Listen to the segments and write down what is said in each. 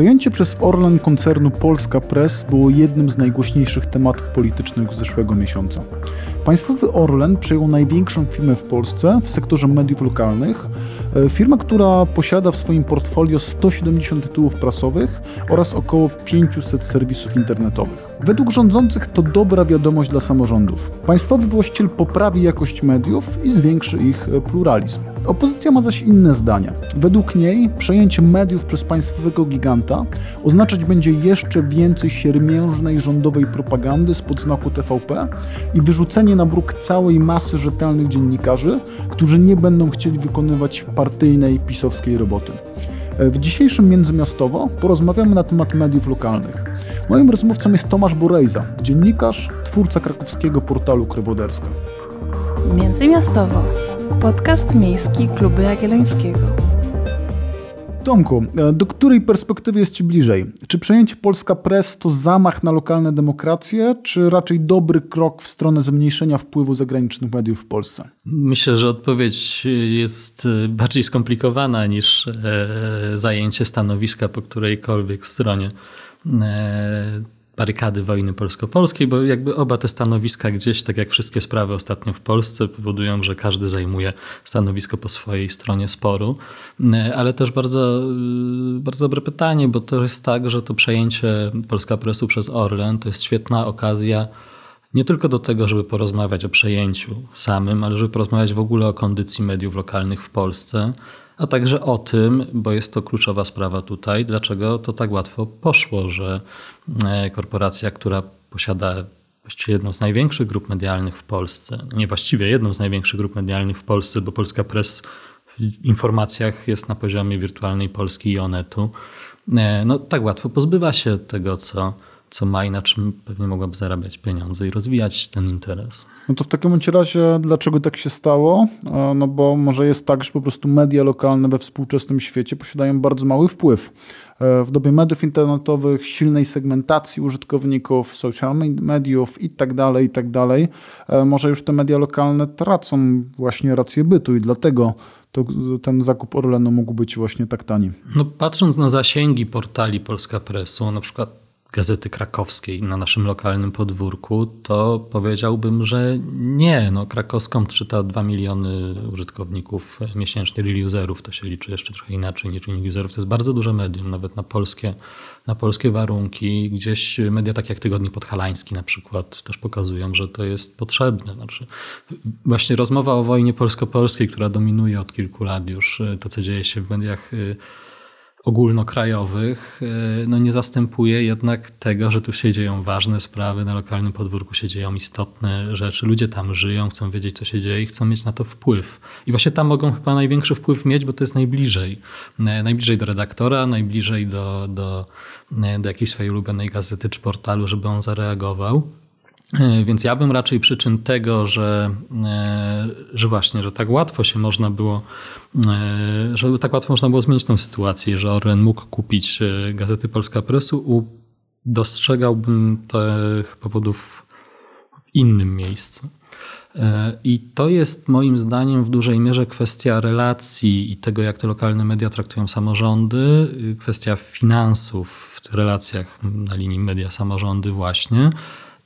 Przejęcie przez Orlen koncernu Polska Press było jednym z najgłośniejszych tematów politycznych zeszłego miesiąca. Państwowy Orlen przejął największą firmę w Polsce w sektorze mediów lokalnych. E, firmę, która posiada w swoim portfolio 170 tytułów prasowych oraz około 500 serwisów internetowych. Według rządzących to dobra wiadomość dla samorządów. Państwowy właściciel poprawi jakość mediów i zwiększy ich e, pluralizm. Opozycja ma zaś inne zdania. Według niej przejęcie mediów przez państwowego giganta oznaczać będzie jeszcze więcej siermiężnej rządowej propagandy spod znaku TVP i wyrzucenie na bruk całej masy rzetelnych dziennikarzy, którzy nie będą chcieli wykonywać partyjnej, pisowskiej roboty. W dzisiejszym Międzymiastowo porozmawiamy na temat mediów lokalnych. Moim rozmówcą jest Tomasz Borejza, dziennikarz, twórca krakowskiego portalu Krywoderska. Międzymiastowo. Podcast miejski Kluby Jagiellońskiego. Tomku, e, do której perspektywy jest Ci bliżej? Czy przejęcie Polska Press to zamach na lokalne demokracje, czy raczej dobry krok w stronę zmniejszenia wpływu zagranicznych mediów w Polsce? Myślę, że odpowiedź jest e, bardziej skomplikowana niż e, zajęcie stanowiska po którejkolwiek stronie barykady wojny polsko-polskiej, bo jakby oba te stanowiska gdzieś, tak jak wszystkie sprawy ostatnio w Polsce, powodują, że każdy zajmuje stanowisko po swojej stronie sporu. Ale też bardzo, bardzo dobre pytanie, bo to jest tak, że to przejęcie Polska Presu przez Orlen to jest świetna okazja nie tylko do tego, żeby porozmawiać o przejęciu samym, ale żeby porozmawiać w ogóle o kondycji mediów lokalnych w Polsce a także o tym, bo jest to kluczowa sprawa tutaj, dlaczego to tak łatwo poszło, że e, korporacja, która posiada właściwie jedną z największych grup medialnych w Polsce, nie właściwie jedną z największych grup medialnych w Polsce, bo Polska Press w informacjach jest na poziomie wirtualnej Polski i Onetu, e, no tak łatwo pozbywa się tego, co co ma i na czym pewnie mogłaby zarabiać pieniądze i rozwijać ten interes. No to w takim razie dlaczego tak się stało? E, no bo może jest tak, że po prostu media lokalne we współczesnym świecie posiadają bardzo mały wpływ. E, w dobie mediów internetowych, silnej segmentacji użytkowników, social mediów i tak dalej, i tak dalej, e, może już te media lokalne tracą właśnie rację bytu i dlatego to ten zakup Orlenu mógł być właśnie tak tani. No, patrząc na zasięgi portali Polska Presu, na przykład Gazety Krakowskiej na naszym lokalnym podwórku, to powiedziałbym, że nie. No, krakowską czyta 2 miliony użytkowników miesięcznie, real userów, to się liczy jeszcze trochę inaczej niż unique userów. To jest bardzo duże medium, nawet na polskie, na polskie warunki. Gdzieś media takie jak Tygodnik Podhalański na przykład też pokazują, że to jest potrzebne. Znaczy, właśnie rozmowa o wojnie polsko-polskiej, która dominuje od kilku lat już, to co dzieje się w mediach y, ogólnokrajowych e, no nie zastępuje jednak tego, że tu się dzieją ważne sprawy, na lokalnym podwórku się dzieją istotne rzeczy, ludzie tam żyją, chcą wiedzieć, co się dzieje i chcą mieć na to wpływ. I właśnie tam mogą chyba największy wpływ mieć, bo to jest najbliżej. E, najbliżej do redaktora, najbliżej do, do, e, do jakiejś swojej ulubionej gazety czy portalu, żeby on zareagował. E, więc ja bym raczej przyczyn tego, że, e, że właśnie, że tak łatwo się można było, e, że tak łatwo można było zmienić tę sytuację, że Orlen mógł kupić gazety Polska Presu, dostrzegałbym tych powodów w innym miejscu. I to jest moim zdaniem w dużej mierze kwestia relacji i tego, jak te lokalne media traktują samorządy, kwestia finansów w relacjach na linii media-samorządy właśnie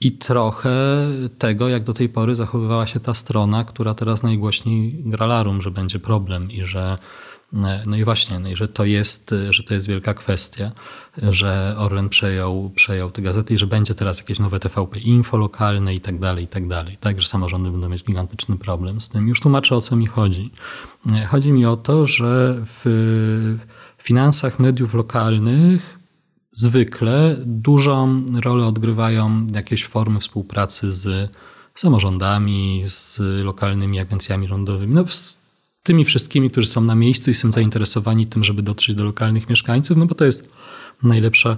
i trochę tego, jak do tej pory zachowywała się ta strona, która teraz najgłośniej gra larum, że będzie problem i że no i właśnie, no i że to jest, że to jest wielka kwestia, że Orlen przejął, przejął te gazety i że będzie teraz jakieś nowe TVP info lokalne i tak dalej, i tak dalej. Tak, że samorządy będą mieć gigantyczny problem z tym. Już tłumaczę o co mi chodzi. Chodzi mi o to, że w finansach mediów lokalnych zwykle dużą rolę odgrywają jakieś formy współpracy z samorządami, z lokalnymi agencjami rządowymi, no, z tymi wszystkimi, którzy są na miejscu i są zainteresowani tym, żeby dotrzeć do lokalnych mieszkańców, no bo to jest najlepsza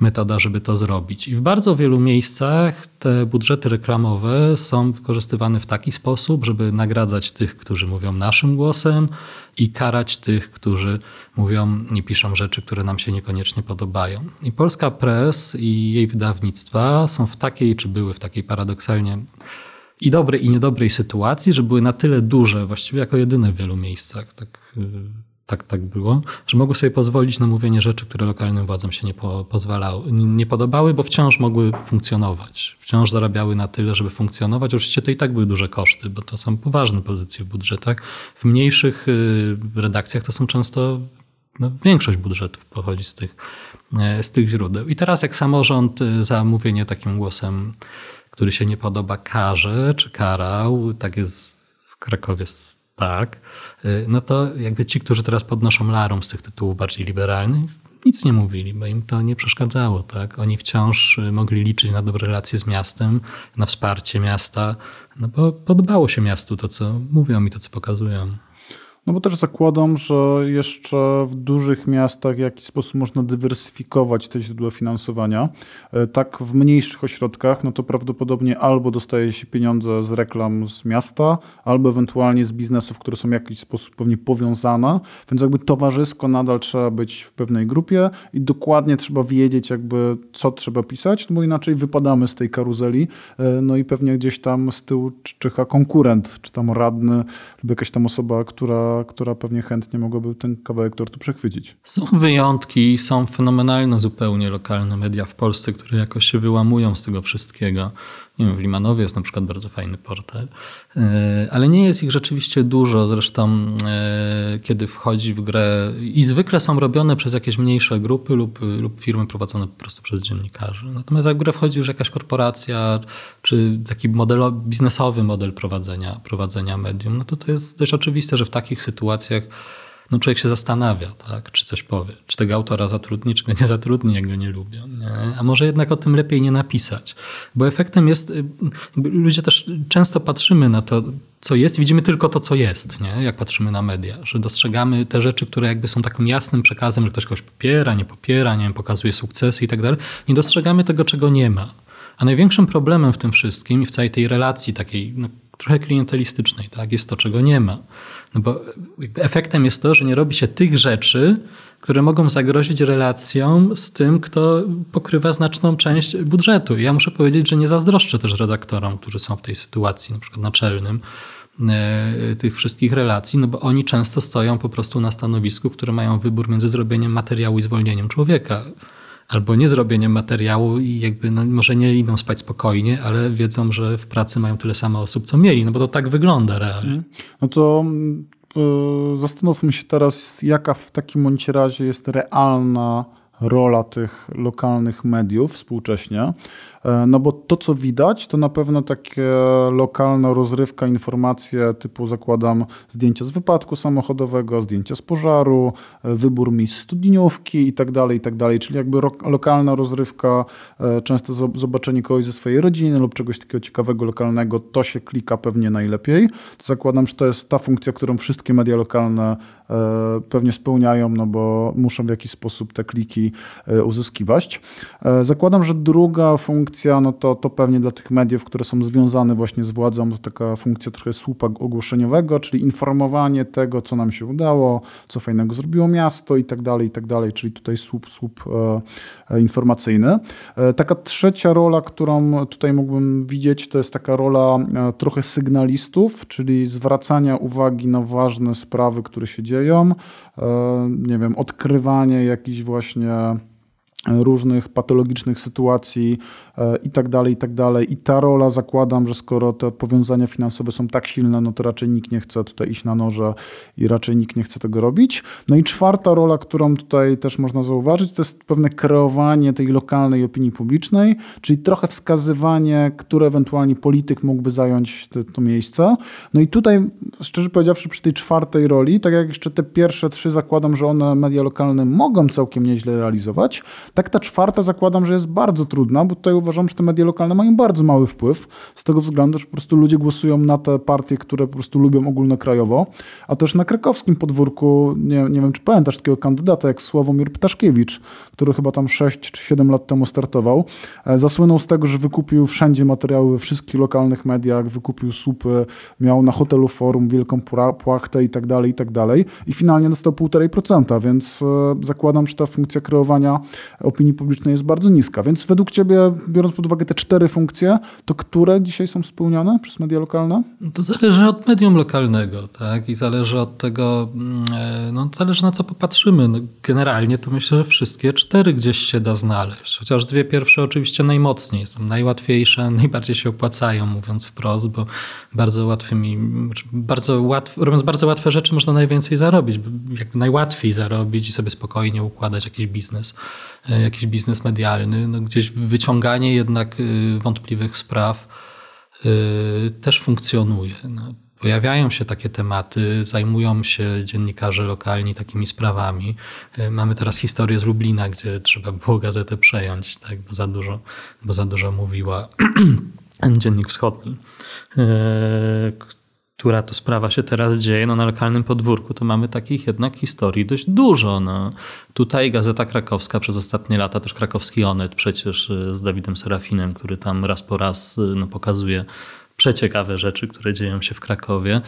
metoda, żeby to zrobić. I w bardzo wielu miejscach te budżety reklamowe są wykorzystywane w taki sposób, żeby nagradzać tych, którzy mówią naszym głosem i karać tych, którzy mówią i piszą rzeczy, które nam się niekoniecznie podobają. I polska press i jej wydawnictwa są w takiej, czy były w takiej paradoksalnie i dobrej, i niedobrej sytuacji, że były na tyle duże, właściwie jako jedyne w wielu miejscach, tak tak, tak było, że mogły sobie pozwolić na mówienie rzeczy, które lokalnym władzom się nie po, pozwalały, nie podobały, bo wciąż mogły funkcjonować. Wciąż zarabiały na tyle, żeby funkcjonować. Oczywiście to i tak były duże koszty, bo to są poważne pozycje w budżetach. W mniejszych y, redakcjach to są często no, większość budżetów pochodzi z tych, y, z tych źródeł. I teraz jak samorząd y, za mówienie takim głosem, który się nie podoba, karze czy karał, tak jest w Krakowie tak, y, no to jakby ci, którzy teraz podnoszą larum z tych tytułów bardziej liberalnych, nic nie mówili, bo im to nie przeszkadzało. Tak? Oni wciąż y, mogli liczyć na dobre relacje z miastem, na wsparcie miasta, no bo podobało się miastu to, co mówią i to, co pokazują. No bo też zakładam, że jeszcze w dużych miastach w jakiś sposób można dywersyfikować te źródła finansowania. E, tak w mniejszych ośrodkach, no to prawdopodobnie albo dostaje się pieniądze z reklam z miasta, albo ewentualnie z biznesów, które są w jakiś sposób pewnie powiązane, więc jakby towarzysko nadal trzeba być w pewnej grupie i dokładnie trzeba wiedzieć jakby co trzeba pisać, no bo inaczej wypadamy z tej karuzeli, e, no i pewnie gdzieś tam z tyłu czyha konkurent, czy tam radny lub jakaś tam osoba, która która, pewnie chętnie mogłaby ten kawałek tortu przechwycić. Są wyjątki, są fenomenalne zupełnie lokalne media w Polsce, które jakoś się wyłamują z tego wszystkiego. Nie wiem, w Limanowie jest na przykład bardzo fajny portal, e, ale nie jest ich rzeczywiście dużo. Zresztą, e, kiedy wchodzi w grę, i zwykle są robione przez jakieś mniejsze grupy lub, lub firmy prowadzone po prostu przez dziennikarzy. Natomiast jak w grę wchodzi już jakaś korporacja, czy taki model, biznesowy model prowadzenia, prowadzenia medium, no to to jest dość oczywiste, że w takich sytuacjach no człowiek się zastanawia, tak, czy coś powie, czy tego autora zatrudni, czy go nie zatrudni, jak go nie lubią. Nie? A może jednak o tym lepiej nie napisać. Bo efektem jest, y, ludzie też często patrzymy na to, co jest, widzimy tylko to, co jest, nie? jak patrzymy na media, że dostrzegamy te rzeczy, które jakby są takim jasnym przekazem, że ktoś kogoś popiera, nie popiera, nie wiem, pokazuje sukcesy i tak dalej. Nie dostrzegamy tego, czego nie ma. A największym problemem w tym wszystkim i w całej tej relacji takiej no, trochę klientelistycznej, tak, jest to, czego nie ma. No bo efektem jest to, że nie robi się tych rzeczy, które mogą zagrozić relacjom z tym, kto pokrywa znaczną część budżetu. I ja muszę powiedzieć, że nie zazdroszczę też redaktorom, którzy są w tej sytuacji, na przykład naczelnym, e, tych wszystkich relacji, no bo oni często stoją po prostu na stanowisku, które mają wybór między zrobieniem materiału i zwolnieniem człowieka albo nie zrobieniem materiału i jakby no, może nie idą spać spokojnie, ale wiedzą, że w pracy mają tyle samo osób, co mieli, no bo to tak wygląda realnie. Mhm. No to y, zastanówmy się teraz, jaka w takim bądź razie jest realna rola tych lokalnych mediów współcześnie. E, no bo to, co widać, to na pewno takie lokalna rozrywka, informacje typu zakładam zdjęcia z wypadku samochodowego, zdjęcia z pożaru, e, wybór miejsc studniówki i tak dalej, i tak dalej. Czyli jakby lokalna rozrywka, e, często zobaczenie kogoś ze swojej rodziny lub czegoś takiego ciekawego, lokalnego, to się klika pewnie najlepiej. Zakładam, że to jest ta funkcja, którą wszystkie media lokalne pewnie spełniają, no bo muszą w jakiś sposób te kliki uzyskiwać. Zakładam, że druga funkcja funkcja, no to, to pewnie dla tych mediów, które są związane właśnie z władzą, to taka funkcja trochę słupa ogłoszeniowego, czyli informowanie tego, co nam się udało, co fajnego zrobiło miasto i tak dalej, i tak dalej, czyli tutaj słup, słup e, e, informacyjny. E, taka trzecia rola, którą tutaj mógłbym widzieć, to jest taka rola e, trochę sygnalistów, czyli zwracania uwagi na ważne sprawy, które się dzieją, e, nie wiem, odkrywanie jakichś właśnie różnych patologicznych sytuacji e, i tak dalej, i tak dalej. I ta rola zakładam, że skoro te powiązania finansowe są tak silne, no to raczej nikt nie chce tutaj iść na noże i raczej nikt nie chce tego robić. No i czwarta rola, którą tutaj też można zauważyć, to jest pewne kreowanie tej lokalnej opinii publicznej, czyli trochę wskazywanie, które ewentualnie polityk mógłby zająć te, to miejsce. No i tutaj, szczerze powiedziawszy, przy tej czwartej roli, tak jak jeszcze te pierwsze trzy zakładam, że one media lokalne mogą całkiem nieźle realizować, tak ta czwarta zakładam, że jest bardzo trudna, bo tutaj uważam, że te media lokalne mają bardzo mały wpływ z tego względu, że po prostu ludzie głosują na te partie, które po prostu lubią ogólnokrajowo, a też na krakowskim podwórku, nie, nie wiem czy pamiętasz takiego kandydata jak Sławomir Ptaszkiewicz, który chyba tam 6 czy 7 lat temu startował, e, zasłynął z tego, że wykupił wszędzie materiały we wszystkich lokalnych mediach, wykupił słupy, miał na hotelu forum wielką płachtę i tak dalej, i tak dalej. I finalnie dostał 1,5%, więc e, zakładam, że ta funkcja kreowania opinii publicznej jest bardzo niska. Więc według ciebie, biorąc pod uwagę te cztery funkcje, to które dzisiaj są spełniane przez media lokalne? To zależy od medium lokalnego, tak? I zależy od tego, mm, e, no zależy na co popatrzymy. No, generalnie to myślę, że wszystkie cztery gdzieś się da znaleźć. Chociaż dwie pierwsze oczywiście najmocniej są najłatwiejsze, najbardziej się opłacają, mówiąc wprost, bo bardzo łatwymi, znaczy bardzo łatw, robiąc bardzo łatwe rzeczy można najwięcej zarobić. Jakby najłatwiej zarobić i sobie spokojnie układać jakiś biznes, e, jakiś biznes medialny. No, gdzieś wyciąganie jednak y, wątpliwych spraw y, też funkcjonuje. No, pojawiają się takie tematy, zajmują się dziennikarze lokalni takimi sprawami. Y, mamy teraz historię z Lublina, gdzie trzeba było gazetę przejąć, tak, bo za dużo, bo za dużo mówiła Dziennik Wschodni, która to sprawa się teraz dzieje no, na lokalnym podwórku, to mamy takich jednak historii dość dużo. No. Tutaj Gazeta Krakowska przez ostatnie lata, też krakowski Onet przecież y, z Dawidem Serafinem, który tam raz po raz y, no, pokazuje przeciekawe rzeczy, które dzieją się w Krakowie,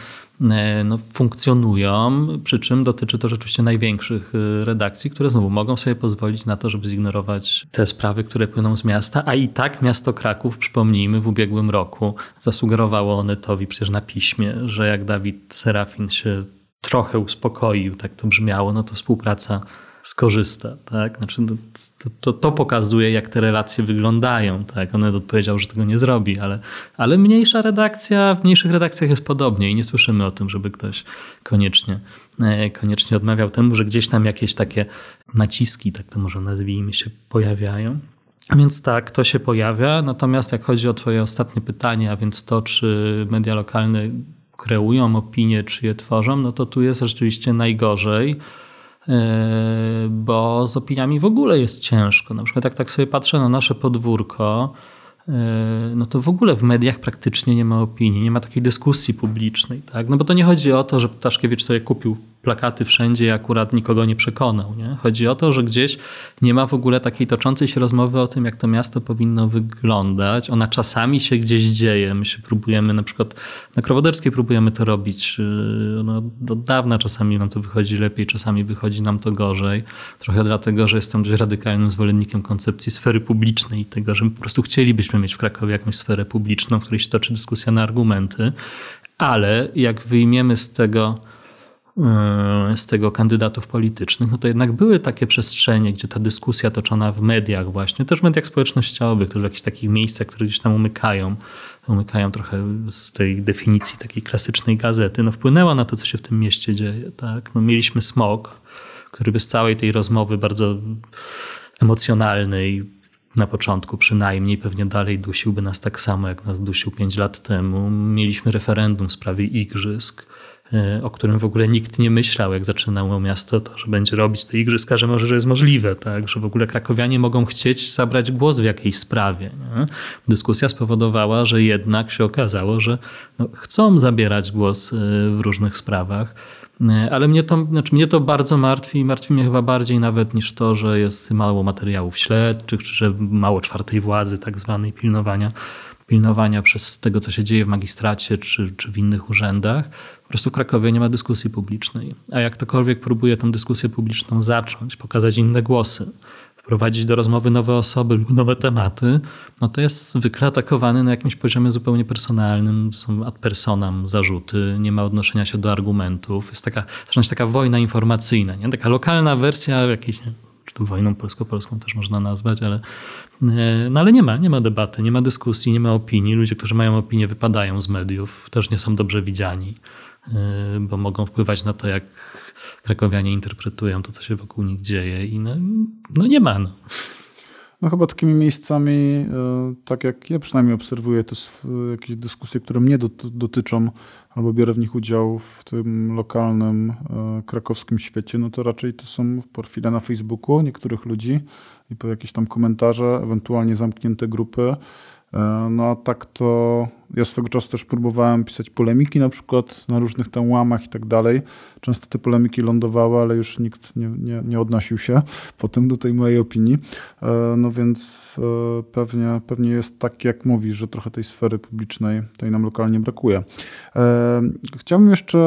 e, no, funkcjonują, przy czym dotyczy to rzeczywiście największych e, redakcji, które znowu mogą sobie pozwolić na to, żeby zignorować te sprawy, które płyną z miasta, a i tak miasto Kraków, przypomnijmy, w ubiegłym roku zasugerowało Onetowi przecież na piśmie, że jak Dawid Serafin się trochę uspokoił, tak to brzmiało, no to współpraca skorzysta. Tak? Znaczy, no, to, to, to, pokazuje, jak te relacje wyglądają. Tak? On odpowiedział, że tego nie zrobi, ale, ale mniejsza redakcja, w mniejszych redakcjach jest podobnie i nie słyszymy o tym, żeby ktoś koniecznie, e, koniecznie odmawiał temu, że gdzieś tam jakieś takie naciski, tak to może nazwijmy, się pojawiają. Więc tak, to się pojawia. Natomiast jak chodzi o Twoje ostatnie pytanie, a więc to, czy media lokalne kreują opinie, czy je tworzą, no to tu jest rzeczywiście najgorzej. E, bo z opiniami w ogóle jest ciężko. Na przykład jak tak sobie patrzę na nasze podwórko, e, no to w ogóle w mediach praktycznie nie ma opinii, nie ma takiej dyskusji publicznej. Tak? No bo to nie chodzi o to, że Ptaszkiewicz sobie kupił plakaty wszędzie akurat nikogo nie przekonał. Nie? Chodzi o to, że gdzieś nie ma w ogóle takiej toczącej się rozmowy o tym, jak to miasto powinno wyglądać. Ona czasami się gdzieś dzieje. My się próbujemy, na przykład na Krowoderskiej próbujemy to robić. Yy, no, od dawna czasami nam to wychodzi lepiej, czasami wychodzi nam to gorzej. Trochę dlatego, że jestem dość radykalnym zwolennikiem koncepcji sfery publicznej i tego, że my po prostu chcielibyśmy mieć w Krakowie jakąś sferę publiczną, w której się toczy dyskusja na argumenty. Ale jak wyjmiemy z tego z tego kandydatów politycznych, no to jednak były takie przestrzenie, gdzie ta dyskusja toczona w mediach właśnie, też w mediach społecznościowych, też w jakichś takich miejscach, które gdzieś tam umykają, umykają trochę z tej definicji takiej klasycznej gazety, no wpłynęła na to, co się w tym mieście dzieje. Tak? No mieliśmy smog, który bez całej tej rozmowy bardzo emocjonalnej, na początku przynajmniej, pewnie dalej dusiłby nas tak samo, jak nas dusił pięć lat temu. Mieliśmy referendum w sprawie igrzysk E, o którym w ogóle nikt nie myślał, jak zaczynało miasto, to, że będzie robić te igrzyska, że może, że jest możliwe, tak? że w ogóle krakowianie mogą chcieć zabrać głos w jakiejś sprawie. Nie? Dyskusja spowodowała, że jednak się okazało, że no, chcą zabierać głos e, w różnych sprawach. E, ale mnie to, znaczy mnie to bardzo martwi i martwi mnie chyba bardziej nawet niż to, że jest mało materiałów śledczych, czy że mało czwartej władzy tak zwanej pilnowania pilnowania przez tego, co się dzieje w magistracie czy, czy w innych urzędach. Prostu Krakowie nie ma dyskusji publicznej. A jak ktokolwiek próbuje tę dyskusję publiczną zacząć, pokazać inne głosy, wprowadzić do rozmowy nowe osoby lub nowe tematy, no to jest zwykle atakowany na jakimś poziomie zupełnie personalnym. Są ad personam zarzuty, nie ma odnoszenia się do argumentów. Jest taka, zaczyna taka wojna informacyjna, nie? taka lokalna wersja jakiejś czy to wojną polsko-polską też można nazwać, ale, e, no ale nie ma, nie ma debaty, nie ma dyskusji, nie ma opinii. Ludzie, którzy mają opinię, wypadają z mediów, też nie są dobrze widziani, bo mogą wpływać na to, jak krakowianie interpretują to, co się wokół nich dzieje i no, no nie ma. No. No chyba takimi miejscami, e, tak jak ja przynajmniej obserwuję te jakieś dyskusje, które mnie dotyczą, albo biorę w nich udział w tym lokalnym e, krakowskim świecie, no to raczej to są profile na Facebooku niektórych ludzi i po jakieś tam komentarze, ewentualnie zamknięte grupy. No a tak to ja swego czasu też próbowałem pisać polemiki na przykład na różnych tam łamach i tak dalej. Często te polemiki lądowały, ale już nikt nie, nie, nie odnosił się potem do tej mojej opinii. E, no więc e, pewnie, pewnie jest tak, jak mówisz, że trochę tej sfery publicznej tej nam lokalnie brakuje. Chciałbym jeszcze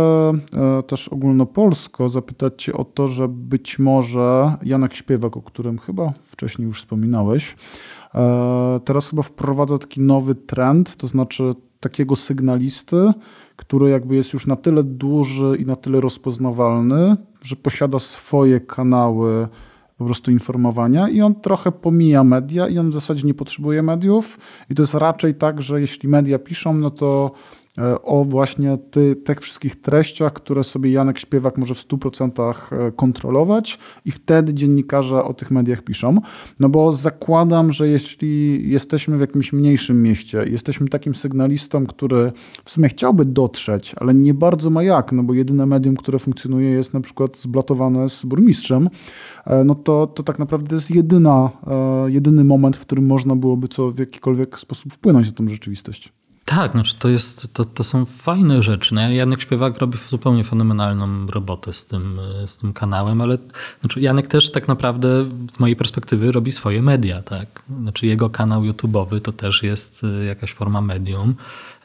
e, też ogólnopolsko zapytać Cię o to, że być może Janek Śpiewak, o którym chyba wcześniej już wspominałeś, e, teraz chyba wprowadza taki nowy trend, to znaczy takiego sygnalisty, który jakby jest już na tyle duży i na tyle rozpoznawalny, że posiada swoje kanały po prostu informowania i on trochę pomija media i on w zasadzie nie potrzebuje mediów. I to jest raczej tak, że jeśli media piszą, no to o właśnie ty, tych wszystkich treściach, które sobie Janek Śpiewak może w 100% e, kontrolować i wtedy dziennikarze o tych mediach piszą. No bo zakładam, że jeśli jesteśmy w jakimś mniejszym mieście, jesteśmy takim sygnalistą, który w sumie chciałby dotrzeć, ale nie bardzo ma jak, no bo jedyne medium, które funkcjonuje jest na przykład zblatowane z burmistrzem, e, no to, to tak naprawdę jest jedyna, jedyny moment, w którym można byłoby co w jakikolwiek sposób wpłynąć na tą rzeczywistość. Tak, znaczy to, jest, to, to są fajne rzeczy. No, Janek Śpiewak robi zupełnie fenomenalną robotę z tym, z tym kanałem, ale znaczy Janek też tak naprawdę z mojej perspektywy robi swoje media. Tak? Znaczy jego kanał YouTube'owy to też jest y, jakaś forma medium.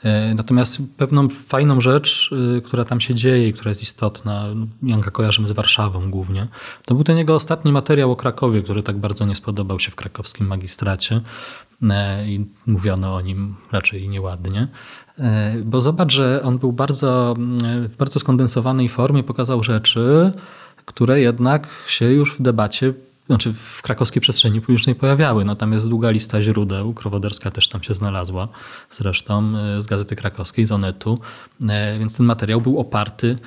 E, natomiast pewną fajną rzecz, y, która tam się dzieje i która jest istotna, Janka kojarzymy z Warszawą głównie, to był ten jego ostatni materiał o Krakowie, który tak bardzo nie spodobał się w krakowskim magistracie. E, i mówiono o nim raczej nieładnie. E, bo zobacz, że on był bardzo, e, w bardzo skondensowanej formie, pokazał rzeczy, które jednak się już w debacie znaczy w krakowskiej przestrzeni publicznej pojawiały. No tam jest długa lista źródeł, Krowoderska też tam się znalazła zresztą z Gazety Krakowskiej, z Onetu, więc ten materiał był oparty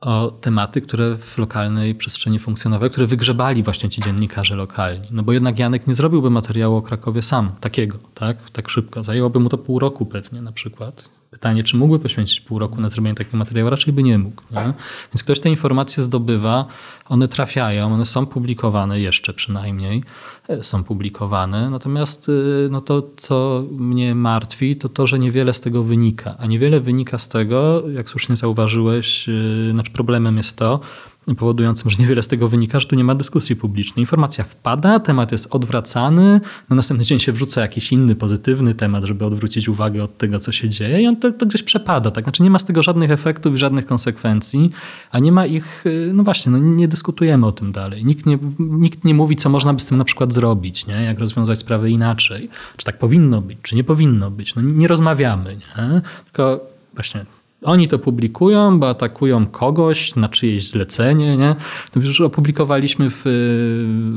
o tematy, które w lokalnej przestrzeni funkcjonowały, które wygrzebali właśnie ci dziennikarze lokalni. No bo jednak Janek nie zrobiłby materiału o Krakowie sam, takiego, tak, tak szybko. Zajęłoby mu to pół roku pewnie na przykład. Pytanie, czy mógłby poświęcić pół roku na zrobienie takiego materiału? Raczej by nie mógł. Nie? Więc ktoś te informacje zdobywa, one trafiają, one są publikowane jeszcze przynajmniej, e, są publikowane. Natomiast y, no to, co mnie martwi, to to, że niewiele z tego wynika. A niewiele wynika z tego, jak słusznie zauważyłeś, y, znaczy problemem jest to, powodującym, że niewiele z tego wynika, że tu nie ma dyskusji publicznej. Informacja wpada, temat jest odwracany, na następny dzień się wrzuca jakiś inny, pozytywny temat, żeby odwrócić uwagę od tego, co się dzieje i on to, to gdzieś przepada. Tak? Znaczy nie ma z tego żadnych efektów i żadnych konsekwencji, a nie ma ich, y, no właśnie, no nie dyskutujemy o tym dalej. Nikt nie, nikt nie mówi, co można by z tym na przykład zrobić, nie? jak rozwiązać sprawę inaczej. Czy tak powinno być, czy nie powinno być. No nie rozmawiamy, nie? tylko właśnie oni to publikują, bo atakują kogoś na czyjeś zlecenie, nie? To już opublikowaliśmy w,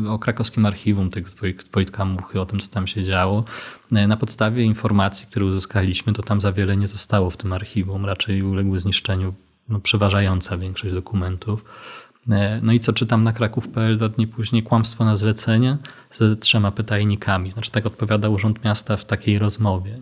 o krakowskim archiwum tekst Wojtka Muchy o tym, co tam się działo. Na podstawie informacji, które uzyskaliśmy, to tam za wiele nie zostało w tym archiwum. Raczej uległy zniszczeniu no, przeważająca większość dokumentów. E, no i co czytam na kraków.pl dwa dni później? Kłamstwo na zlecenie z trzema pytajnikami. Znaczy tak odpowiada Urząd Miasta w takiej rozmowie.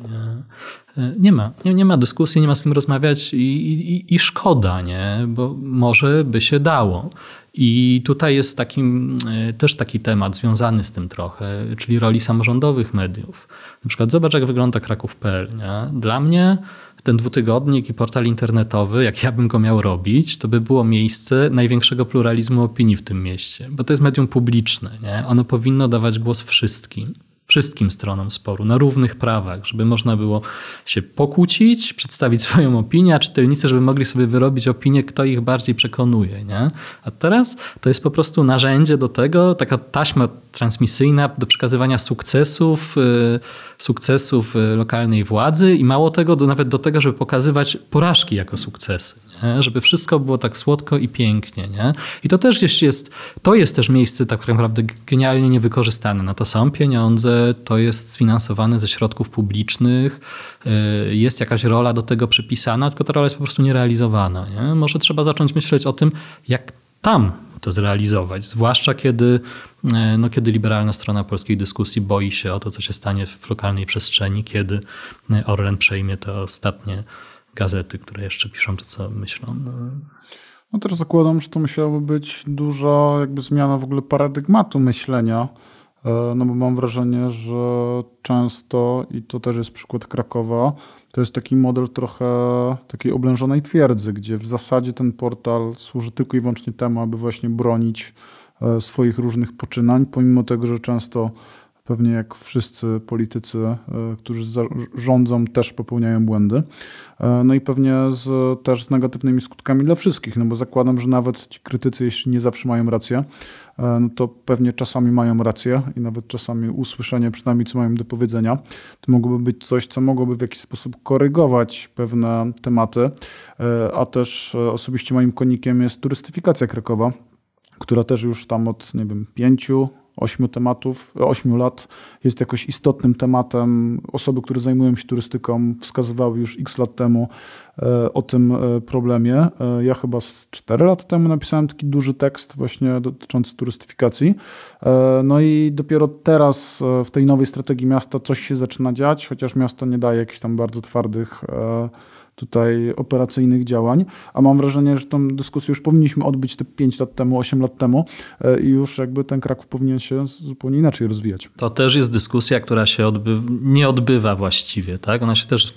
Nie, e, nie ma. Nie, nie, ma dyskusji, nie ma z kim rozmawiać i, i, i szkoda, nie? bo może by się dało. I tutaj jest takim, e, też taki temat związany z tym trochę, czyli roli samorządowych mediów. Na przykład zobacz, jak wygląda kraków.pl. Nie? Dla mnie ten dwutygodnik i portal internetowy, jak ja bym go miał robić, to by było miejsce największego pluralizmu opinii w tym mieście, bo to jest medium publiczne. Nie? Ono powinno dawać głos wszystkim wszystkim stronom sporu na równych prawach, żeby można było się pokłócić, przedstawić swoją opinię, a czytelnicy, żeby mogli sobie wyrobić opinię, kto ich bardziej przekonuje. Nie? A teraz to jest po prostu narzędzie do tego, taka taśma transmisyjna do przekazywania sukcesów, y, sukcesów y, lokalnej władzy i mało tego, do, nawet do tego, żeby pokazywać porażki jako sukcesy. Nie? Żeby wszystko było tak słodko i pięknie. Nie? I to też jest, to jest też miejsce tak naprawdę genialnie niewykorzystane. Na to są pieniądze, to jest sfinansowane ze środków publicznych, y, jest jakaś rola do tego przypisana, tylko ta rola jest po prostu nierealizowana. Nie? Może trzeba zacząć myśleć o tym, jak tam to zrealizować. Zwłaszcza kiedy, e, no, kiedy liberalna strona polskiej dyskusji boi się o to, co się stanie w lokalnej przestrzeni, kiedy e, Orlen przejmie te ostatnie gazety, które jeszcze piszą to, co myślą. No. no też zakładam, że to musiałaby być duża jakby zmiana w ogóle paradygmatu myślenia, e, no bo mam wrażenie, że często, i to też jest przykład Krakowa, to jest taki model trochę takiej oblężonej twierdzy, gdzie w zasadzie ten portal służy tylko i wyłącznie temu, aby właśnie bronić e, swoich różnych poczynań, pomimo tego, że często pewnie jak wszyscy politycy, e, którzy rządzą, też popełniają błędy. E, no i pewnie z, też z negatywnymi skutkami dla wszystkich, no bo zakładam, że nawet ci krytycy, jeśli nie zawsze mają rację, e, no to pewnie czasami mają rację i nawet czasami usłyszenie przynajmniej, co mają do powiedzenia, to mogłoby być coś, co mogłoby w jakiś sposób korygować pewne tematy, a też osobiście moim konikiem jest turystyfikacja Krakowa, która też już tam od, nie wiem, pięciu, ośmiu tematów, ośmiu lat jest jakoś istotnym tematem. Osoby, które zajmują się turystyką, wskazywały już x lat temu e, o tym e, problemie. E, ja chyba z 4 lat temu napisałem taki duży tekst właśnie dotyczący turystyfikacji. No i dopiero teraz w tej nowej strategii miasta coś się zaczyna dziać, chociaż miasto nie daje jakichś tam bardzo twardych tutaj operacyjnych działań, a mam wrażenie, że tą dyskusję już powinniśmy odbyć te 5 lat temu, 8 lat temu e, i już jakby ten Kraków powinien się zupełnie inaczej rozwijać. To też jest dyskusja, która się odby nie odbywa właściwie, tak? Ona się też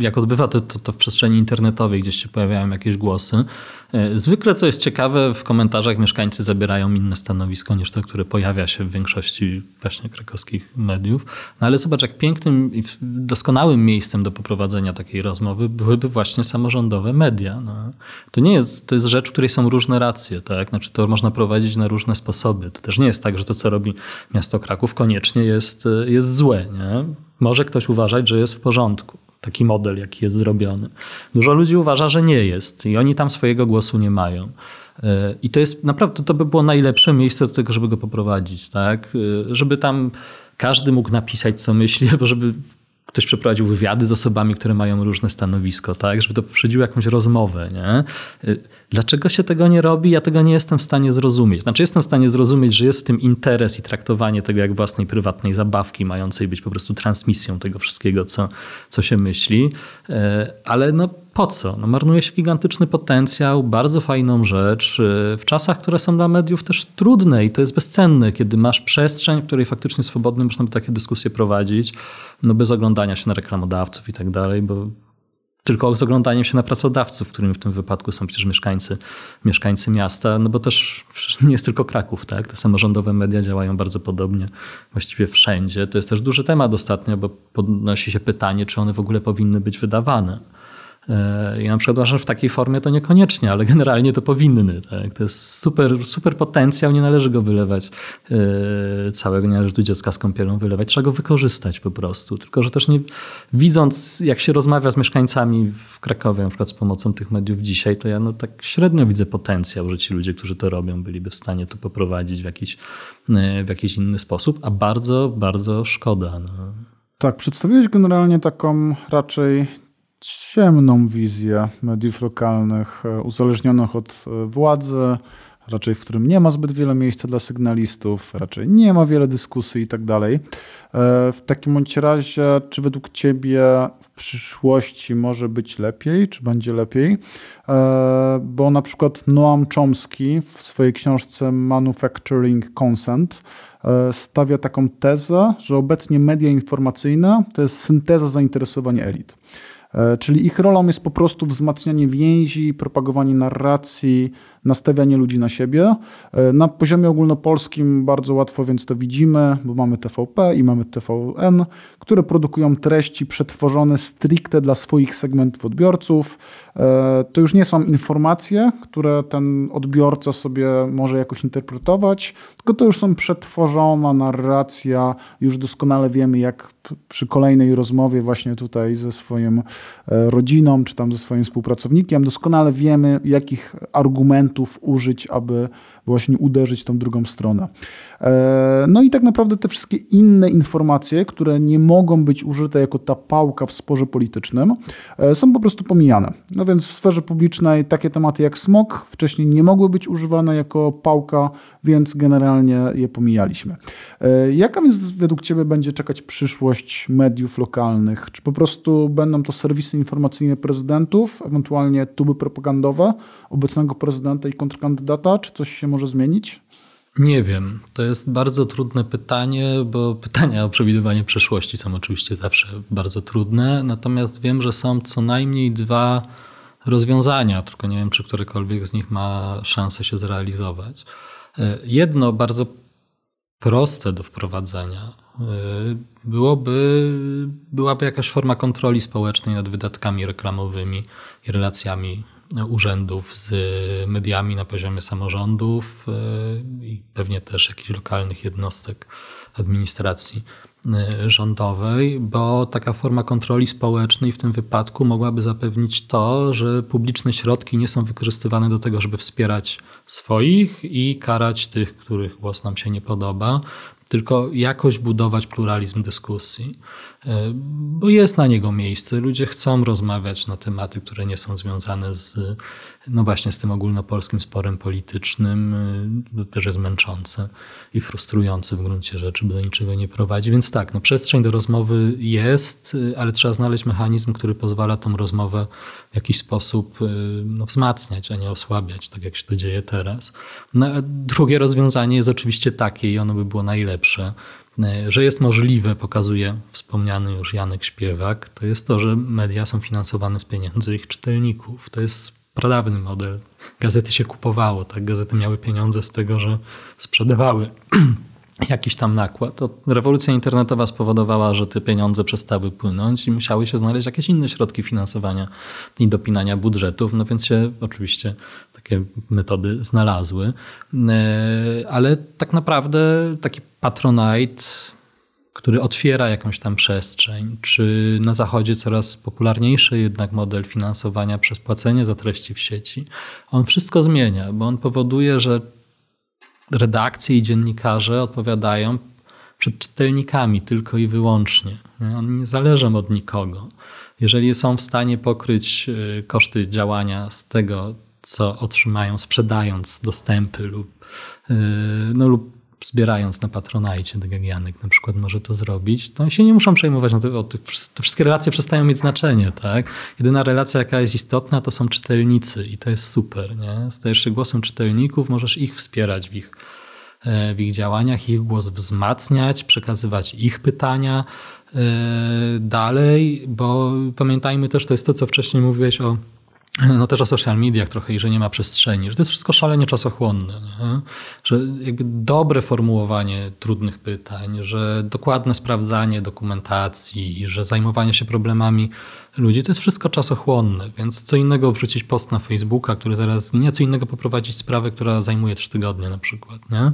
jak odbywa to, to, to, w przestrzeni internetowej, gdzieś się pojawiają jakieś głosy. E, zwykle, co jest ciekawe, w komentarzach mieszkańcy zabierają inne stanowisko niż to, które pojawia się w większości właśnie krakowskich mediów. No ale zobacz, jak pięknym i doskonałym miejscem do poprowadzenia takiej rozmowy byłyby właśnie samorządowe media. No. To nie jest, to jest rzecz, w której są różne racje, tak? Znaczy to można prowadzić na różne sposoby. To też nie jest tak, że to, co robi miasto Kraków koniecznie jest, jest złe, nie? Może ktoś uważać, że jest w porządku taki model, jaki jest zrobiony. Dużo ludzi uważa, że nie jest i oni tam swojego głosu nie mają. E, I to jest naprawdę, to by było najlepsze miejsce do tego, żeby go poprowadzić, tak? E, żeby tam każdy mógł napisać, co myśli, albo żeby ktoś przeprowadził wywiady z osobami, które mają różne stanowisko, tak? Żeby to poprzedziło jakąś rozmowę, nie? Dlaczego się tego nie robi? Ja tego nie jestem w stanie zrozumieć. Znaczy jestem w stanie zrozumieć, że jest w tym interes i traktowanie tego jak własnej prywatnej zabawki, mającej być po prostu transmisją tego wszystkiego, co, co się myśli, y, ale no po co? No marnuje się gigantyczny potencjał, bardzo fajną rzecz, y, w czasach, które są dla mediów też trudne i to jest bezcenne, kiedy masz przestrzeń, w której faktycznie swobodnie można by takie dyskusje prowadzić, no bez oglądania się na reklamodawców i tak dalej, bo tylko z oglądaniem się na pracodawców, którym w tym wypadku są przecież mieszkańcy, mieszkańcy miasta, no bo też nie jest tylko Kraków, tak? Te samorządowe media działają bardzo podobnie właściwie wszędzie. To jest też duży temat ostatnio, bo podnosi się pytanie, czy one w ogóle powinny być wydawane. E, ja na przykład uważam, że w takiej formie to niekoniecznie, ale generalnie to powinny. Tak? To jest super, super potencjał, nie należy go wylewać e, całego, nie należy tu dziecka z kąpielą wylewać, trzeba go wykorzystać po prostu. Tylko, że też nie, widząc, jak się rozmawia z mieszkańcami w Krakowie, na przykład z pomocą tych mediów dzisiaj, to ja no tak średnio widzę potencjał, że ci ludzie, którzy to robią, byliby w stanie to poprowadzić w jakiś, e, w jakiś inny sposób, a bardzo, bardzo szkoda. No. Tak, przedstawiłeś generalnie taką raczej ciemną wizję mediów lokalnych, e, uzależnionych od e, władzy, raczej w którym nie ma zbyt wiele miejsca dla sygnalistów, raczej nie ma wiele dyskusji i tak dalej. E, w takim bądź razie, czy według Ciebie w przyszłości może być lepiej, czy będzie lepiej? Bo na przykład Noam Chomsky w swojej książce Manufacturing Consent stawia taką tezę, że obecnie media informacyjne to jest synteza zainteresowania elit. E, czyli ich rolą jest po prostu wzmacnianie więzi, propagowanie narracji, nastawianie ludzi na siebie. E, na poziomie ogólnopolskim bardzo łatwo więc to widzimy, bo mamy TVP i mamy TVN, które produkują treści przetworzone stricte dla swoich segmentów odbiorców. E, to już nie są informacje, które ten odbiorca sobie może jakoś interpretować, tylko to już są przetworzona narracja. Już doskonale wiemy, jak przy kolejnej rozmowie właśnie tutaj ze swoją e, rodziną, czy tam ze swoim współpracownikiem, doskonale wiemy, jakich argumentów użyć, aby właśnie uderzyć tą drugą stronę. E, no i tak naprawdę te wszystkie inne informacje, które nie mogą być użyte jako ta pałka w sporze politycznym, e, są po prostu pomijane. No więc w sferze publicznej takie tematy jak smog wcześniej nie mogły być używane jako pałka, więc generalnie je pomijaliśmy. E, jaka więc według Ciebie będzie czekać przyszłość mediów lokalnych? Czy po prostu będą to serwisy informacyjne prezydentów, ewentualnie tuby propagandowe obecnego prezydenta i kontrkandydata, czy coś się może zmienić? Nie wiem. To jest bardzo trudne pytanie, bo pytania o przewidywanie przeszłości są oczywiście zawsze bardzo trudne. Natomiast wiem, że są co najmniej dwa rozwiązania, tylko nie wiem, czy którekolwiek z nich ma szansę się zrealizować. Jedno bardzo proste do wprowadzenia, byłoby, byłaby jakaś forma kontroli społecznej nad wydatkami reklamowymi i relacjami urzędów z mediami na poziomie samorządów i pewnie też jakichś lokalnych jednostek administracji Y, rządowej, bo taka forma kontroli społecznej w tym wypadku mogłaby zapewnić to, że publiczne środki nie są wykorzystywane do tego, żeby wspierać swoich i karać tych, których głos nam się nie podoba, tylko jakoś budować pluralizm dyskusji. E, bo jest na niego miejsce. Ludzie chcą rozmawiać na tematy, które nie są związane z, no właśnie, z tym ogólnopolskim sporem politycznym. E, to też jest męczące i frustrujące w gruncie rzeczy, bo do niczego nie prowadzi. Więc tak, no przestrzeń do rozmowy jest, e, ale trzeba znaleźć mechanizm, który pozwala tą rozmowę w jakiś sposób no, wzmacniać, a nie osłabiać, tak jak się to dzieje teraz. No, drugie rozwiązanie jest oczywiście takie i ono by było najlepsze, że jest możliwe, pokazuje wspomniany już Janek Śpiewak, to jest to, że media są finansowane z pieniędzy ich czytelników. To jest pradawny model. Gazety się kupowało, tak? Gazety miały pieniądze z tego, że sprzedawały jakiś tam nakład. To rewolucja internetowa spowodowała, że te pieniądze przestały płynąć i musiały się znaleźć jakieś inne środki finansowania i dopinania budżetów, no więc się oczywiście takie metody znalazły. E, ale tak naprawdę taki Patronite, który otwiera jakąś tam przestrzeń, czy na zachodzie coraz popularniejszy jednak model finansowania przez płacenie za treści w sieci, on wszystko zmienia, bo on powoduje, że redakcje i dziennikarze odpowiadają przed czytelnikami tylko i wyłącznie. Oni nie zależą od nikogo. Jeżeli są w stanie pokryć y, koszty działania z tego, co otrzymają sprzedając dostępy lub, y, no, lub zbierając na Patronajcie, tak jak Janek na przykład może to zrobić, to się nie muszą przejmować, no to, te wszystkie relacje przestają mieć znaczenie, tak? Jedyna relacja, jaka jest istotna, to są czytelnicy i to jest super, nie? Stajesz się głosem czytelników, możesz ich wspierać w ich, e, w ich działaniach, ich głos wzmacniać, przekazywać ich pytania e, dalej, bo pamiętajmy też, to jest to, co wcześniej mówiłeś o no też o social mediach trochę i że nie ma przestrzeni, że to jest wszystko szalenie czasochłonne, nie? że jakby dobre formułowanie trudnych pytań, że dokładne sprawdzanie dokumentacji, że zajmowanie się problemami ludzi, to jest wszystko czasochłonne, więc co innego wrzucić post na Facebooka, który zaraz zginie, co innego poprowadzić sprawę, która zajmuje trzy tygodnie na przykład. Nie?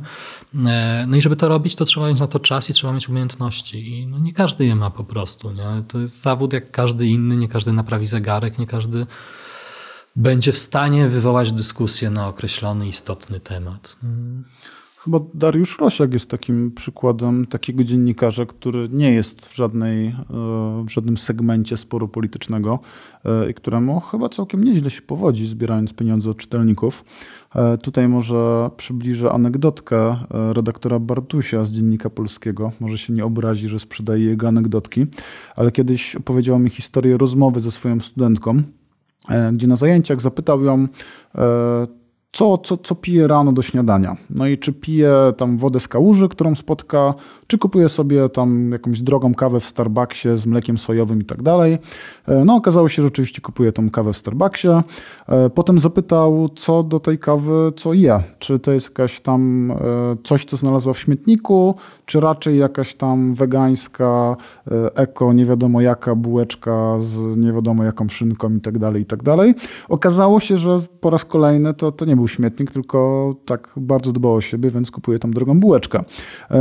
E, no i żeby to robić, to trzeba mieć na to czas i trzeba mieć umiejętności i no nie każdy je ma po prostu. Nie? To jest zawód jak każdy inny, nie każdy naprawi zegarek, nie każdy będzie w stanie wywołać dyskusję na określony, istotny temat. Chyba Dariusz Rosiak jest takim przykładem takiego dziennikarza, który nie jest w, żadnej, e, w żadnym segmencie sporu politycznego e, i któremu chyba całkiem nieźle się powodzi, zbierając pieniądze od czytelników. E, tutaj może przybliżę anegdotkę redaktora Bartusia z Dziennika Polskiego. Może się nie obrazi, że sprzedaje jego anegdotki, ale kiedyś opowiedział mi historię rozmowy ze swoją studentką, gdzie na zajęciach zapytał ją, e, co, co, co pije rano do śniadania. No i czy pije tam wodę z kałuży, którą spotka, czy kupuje sobie tam jakąś drogą kawę w Starbucksie z mlekiem sojowym i tak dalej. E, no okazało się, że oczywiście kupuje tą kawę w Starbucksie. E, potem zapytał, co do tej kawy, co je. Czy to jest jakaś tam e, coś, co znalazła w śmietniku, czy raczej jakaś tam wegańska, eko, nie wiadomo jaka bułeczka z nie wiadomo jaką szynką i tak dalej, i tak dalej. Okazało się, że po raz kolejny to, to nie był śmietnik, tylko tak bardzo dbał o siebie, więc kupuje tam drogą bułeczkę.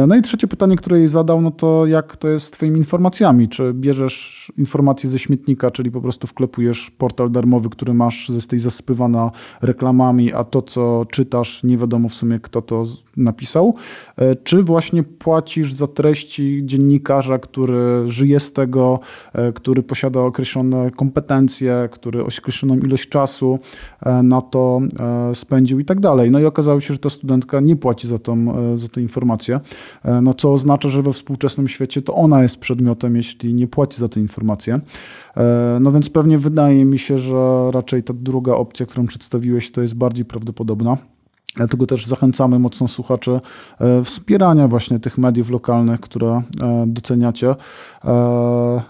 No i trzecie pytanie, które jej zadał, no to jak to jest z twoimi informacjami? Czy bierzesz informacje ze śmietnika, czyli po prostu wklepujesz portal darmowy, który masz, jesteś zasypywana reklamami, a to, co czytasz, nie wiadomo w sumie, kto to napisał? E, czy właśnie płacisz za treści dziennikarza, który żyje z tego, e, który posiada określone kompetencje, który określoną ilość czasu e, na to spędził i tak dalej. No i okazało się, że ta studentka nie płaci za tą, za tę informację, no co oznacza, że we współczesnym świecie to ona jest przedmiotem, jeśli nie płaci za tę informację. E, no więc pewnie wydaje mi się, że raczej ta druga opcja, którą przedstawiłeś, to jest bardziej prawdopodobna. Dlatego też zachęcamy mocno słuchaczy e, wspierania właśnie tych mediów lokalnych, które e, doceniacie,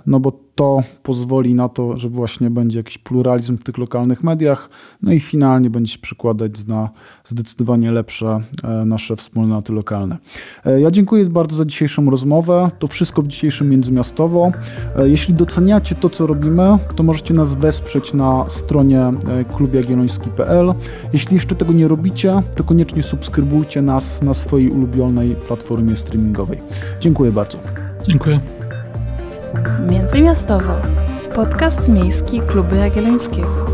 no bo to pozwoli na to, że właśnie będzie jakiś pluralizm w tych lokalnych mediach, no i finalnie będzie się przykładać na zdecydowanie lepsze e, nasze wspólnoty lokalne. E, ja dziękuję bardzo za dzisiejszą rozmowę. To wszystko w dzisiejszym Międzymiastowo. E, jeśli doceniacie to, co robimy, to możecie nas wesprzeć na stronie klubjagielloński.pl. Jeśli jeszcze tego nie robicie, to koniecznie subskrybujcie nas na swojej ulubionej platformie streamingowej. Dziękuję bardzo. Dziękuję. Międzymiastowo. Podcast miejski Kluby Jagiellońskiego.